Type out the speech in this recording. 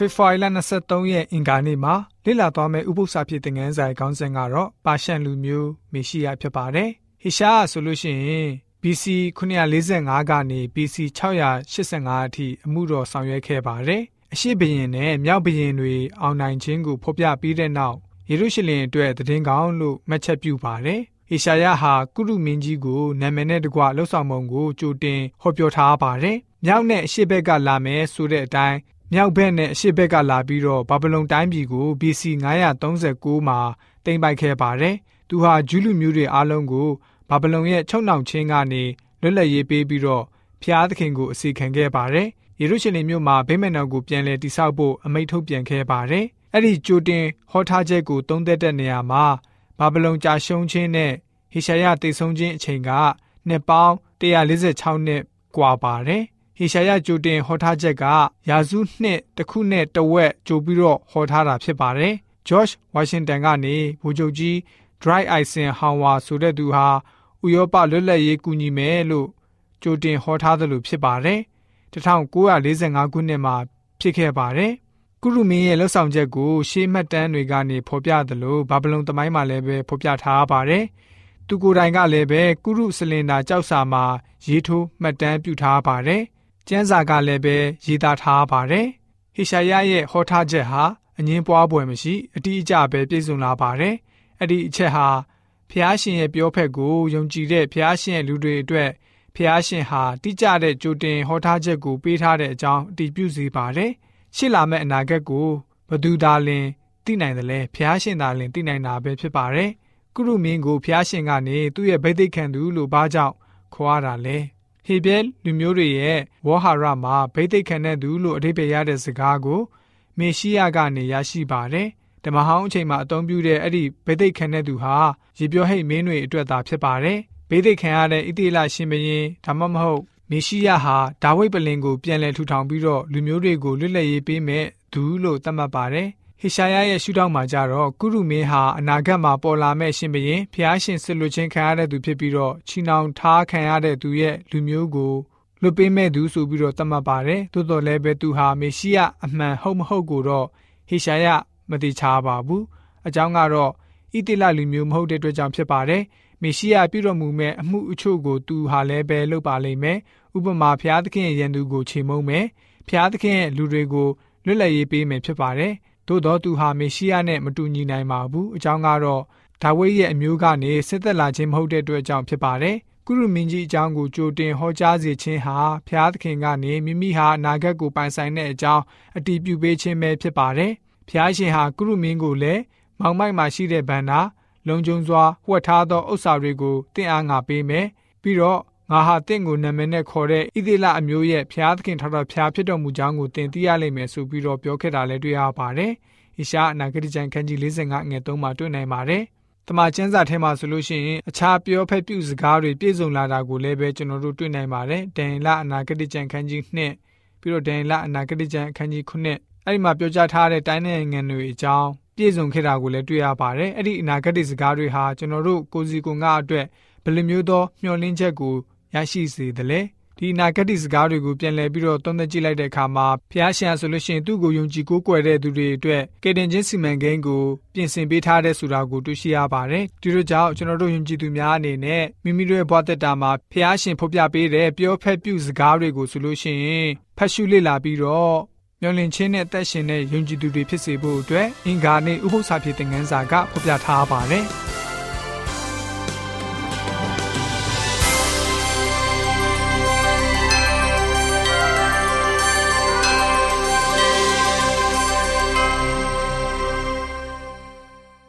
ဖေဖော်ဝါရီလ23ရက်အင်္ဂါနေ့မှာလေ့လာသွားမယ့်ဥပုသ္စာဖြစ်တဲ့ငန်းဆိုင်ခေါင်းစဉ်ကတော့ပါရှန်လူမျိုးမေရှိယဖြစ်ပါတယ်။ဟေရှာဆိုလို့ရှိရင် BC 945ကနေ BC 685အထိအမှုတော်ဆောင်ရွက်ခဲ့ပါတယ်။အရှိဘရင်နဲ့မြောက်ဘရင်တွေအောင်နိုင်ခြင်းကိုဖော်ပြပြီးတဲ့နောက်ယေရုရှလင်အတွက်တည်င်းကောင်းလို့မှတ်ချက်ပြုပါတယ်။ဟေရှာယဟာကုရုမင်းကြီးကိုနာမည်နဲ့တကွလှုပ်ဆောင်ပုံကိုကြိုတင်ဟောပြောထားပါတယ်။မြောက်နဲ့အရှေ့ဘက်ကလာမယ်ဆိုတဲ့အတိုင်း မြောက်ဘက်နဲ့အရှေ့ဘက်ကလာပြီးတော့ဘာဗလုန်တိုင်းပြည်ကို BC 939မှာတင်ပိုက်ခဲ့ပါတယ်။သူဟာဂျူးလူမျိုးတွေအားလုံးကိုဘာဗလုန်ရဲ့ချုပ်နှောင်ခြင်းကနေလွတ်လပ်ရေးပေးပြီးတော့ဖျားသခင်ကိုအစီခံခဲ့ပါတယ်။ယေရုရှလင်မြို့မှာဗိမာန်တော်ကိုပြန်လည်တည်ဆောက်ဖို့အမိန့်ထုတ်ပြန်ခဲ့ပါတယ်။အဲ့ဒီကြိုတင်ဟောထားချက်ကိုသုံးသက်တဲ့နေရာမှာဘာဗလုန်ကြာရှုံးခြင်းနဲ့ဟေရှာယတည်ဆုံခြင်းအချိန်ကနှစ်ပေါင်း146နှစ်กว่าပါတယ်။ ဟေရှာယကြိုတင်ဟောထားချက်ကရာစုနှစ်တစ်ခုနဲ့တဝက်ကြိုပြီးတော့ဟောထားတာဖြစ်ပါတယ်။ George Washington ကနေဗိုလ်ချုပ်ကြီး Dry Eisenhower ဆိုတဲ့သူဟာဥရောပလွတ်လပ်ရေးကူညီမယ်လို့ကြိုတင်ဟောထားသလိုဖြစ်ပါတယ်။1945ခုနှစ်မှာဖြစ်ခဲ့ပါတယ်။ကုရုမင်းရဲ့လှုပ်ဆောင်ချက်ကိုရှေးမှတ်တမ်းတွေကနေဖော်ပြသလိုဘာဗလုန်သမိုင်းမှာလည်းပဲဖော်ပြထားပါတယ်။သူကိုယ်တိုင်ကလည်းပဲကုရုစလင်ဒါကြောက်စာမှာရေးထိုးမှတ်တမ်းပြုထားပါတယ်။ ကျမ်းစာကလည်းပဲရေးသားထားပါတယ်။ဟေရှာယရဲ့ဟောထားချက်ဟာအငင်းပွားပွဲမရှိအတိအကျပဲပြည့်စုံလာပါတယ်။အဲ့ဒီအချက်ဟာဖျားရှင်ရဲ့ပြောဖက်ကိုယုံကြည်တဲ့ဖျားရှင်ရဲ့လူတွေအတွက်ဖျားရှင်ဟာတိကျတဲ့ကြိုတင်ဟောထားချက်ကိုပေးထားတဲ့အကြောင်းအတည်ပြုစေပါတယ်။ရှေ့လာမယ့်အနာဂတ်ကိုဘသူသာလင်သိနိုင်တယ်လဲဖျားရှင်သာလင်သိနိုင်တာပဲဖြစ်ပါတယ်ကုရုမင်းကိုဖျားရှင်ကနေသူ့ရဲ့ဗိသိက်ခံသူလို့ဘာကြောင့်ခေါ်ရတာလဲ ဟေဘဲလူမျိုးတွေရဲ့ဝေါဟာရမှာဗိသိက်ခံတဲ့သူလို့အဓိပ္ပာယ်ရတဲ့စကားကိုမေရှိယကနေရရှိပါတယ်ဓမ္မဟောင်းအချိန်မှာအသုံးပြုတဲ့အဲ့ဒီဗိသိက်ခံတဲ့သူဟာရေပြောဟိတ်မင်းတွေအတွက်သာဖြစ်ပါတယ်ဗိသိက်ခံရတဲ့ဣတိလရှင်ဘရင်ဒါမှမဟုတ်မေရှိယဟာဒါဝိဒ်ပလင်ကိုပြန်လည်ထူထောင်ပြီးတော့လူမျိုးတွေကိုလွတ်လပ်ရေးပေးမဲ့သူလို့သတ်မှတ်ပါတယ်။ ဟေရှာယရဲ့ရှုထောင့်မှာကြတော့ကုရုမင်းဟာအနာဂတ်မှာပေါ်လာမဲ့ရှင်ဘရင်ဖျားရှင်ဆစ်လွတ်ခြင်းခံရတဲ့သူဖြစ်ပြီးတော့ချီနှောင်ထားခံရတဲ့သူရဲ့လူမျိုးကိုလွတ်ပေးမဲ့သူဆိုပြီးတော့သတ်မှတ်ပါတယ်။သို့တော်လည်းပဲသူဟာမေရှိယအမှန်ဟုတ်မဟုတ်ကိုတော့ဟေရှာယမသိချပါဘူး။အကြောင်းကတော့ဣတိလလူမျိုးမဟုတ်တဲ့အတွက်ကြောင့်ဖြစ်ပါတယ်။မေရှိယပြုတော်မူမဲ့အမှုအချို့ကိုသူဟာလည်းပဲလုပ်ပါလိမ့်မယ်။ဥပမာဖျားသခင်ရဲ့ရန်သူကိုချေမှုန်းမယ်ဖျားသခင်ရဲ့လူတွေကိုလွတ်လပ်ရေးပေးမယ်ဖြစ်ပါတယ် သို့တော့သူဟာမေရှိယနဲ့မတူညီနိုင်ပါဘူးအကြောင်းကတော့ဒါဝိဒ်ရဲ့အမျိုးကနေစစ်သက်လာခြင်းမဟုတ်တဲ့အတွက်ကြောင့်ဖြစ်ပါတယ်ကုရုမင်းကြီးအကြောင်းကိုကြိုတင်ဟောကြားစေခြင်းဟာဖျားသခင်ကနေမိမိဟာအနာဂတ်ကိုပိုင်ဆိုင်တဲ့အကြောင်းအတည်ပြုပေးခြင်းပဲဖြစ်ပါတယ်ဖျားရှင်ဟာကုရုမင်းကိုလည်းမောင်မိုက်မှာရှိတဲ့ဗန္နာလုံခြုံစွာဝှက်ထားသောဥစ္စာတွေကိုတင့်အားငါပေးမယ်ပြီးတော့ ငါဟာတင့်ကိုနာမည်နဲ့ခေါ်တဲ့ဣသေလအမျိုးရဲ့ဖျားသခင်ထာတော်ဖျားဖြစ်တော်မူကြောင်းကိုသင်သိရလိမ့်မယ်ဆိုပြီးတော့ပြောခဲ့တာလည်းတွေ့ရပါတယ်။ဣရှာအနာဂတိကျမ်းခန်းကြီး45ငွေ3မှာတွေ့နိုင်ပါတယ်။တမန်ကျမ်းစာထဲမှာဆိုလို့ရှိရင်အခြားပြောဖက်ပြုစကားတွေပြည့်စုံလာတာကိုလည်းပဲကျွန်တော်တို့တွေ့နိုင်ပါတယ်။ဒန်လအနာဂတိကျမ်းခန်းကြီး2ပြီးတော့ဒန်လအနာဂတိကျမ်းခန်းကြီး9အဲ့ဒီမှာပြောကြားထားတဲ့တိုင်းနိုင်ငံတွေအကြောင်းပြည့်စုံခဲ့တာကိုလည်းတွေ့ရပါတယ်။အဲ့ဒီအနာဂတ်စကားတွေဟာကျွန်တော်တို့ကိုစီကိုငါအတွက်ဘယ်လိုမျိုးသောမျှော်လင့်ချက်ကို ရရှိစေသလဲဒီနာဂတိစကားတွေကိုပြန်လည်ပြီးတော့သုံးသပ်ကြည့်လိုက်တဲ့အခါမှာဘုရားရှင်ဆိုလို့ရှိရင်သူ့ကိုယုံကြည်ကိုးကွယ်တဲ့သူတွေအတွက်ကယ်တင်ခြင်းစီမံကိန်းကိုပြင်ဆင်ပေးထားတဲ့ဆိုတာကိုတွေ့ရှိရပါတယ်ဒီလိုကြောင့်ကျွန်တော်တို့ယုံကြည်သူများအနေနဲ့မိမိတို့ရဲ့ဘဝတက်တာမှာဘုရားရှင်ဖော်ပြပေးတဲ့ပြောဖက်ပြုစကားတွေကိုဆိုလို့ရှိရင်ဖတ်ရှုလေ့လာပြီးတော့မျော်လင့်ခြင်းနဲ့အသက်ရှင်တဲ့ယုံကြည်သူတွေဖြစ်စေဖို့အတွက်အင်္ဂါနဲ့ဥပုသ္စာဖြစ်တဲ့ငန်းစာကဖော်ပြထားပါတယ်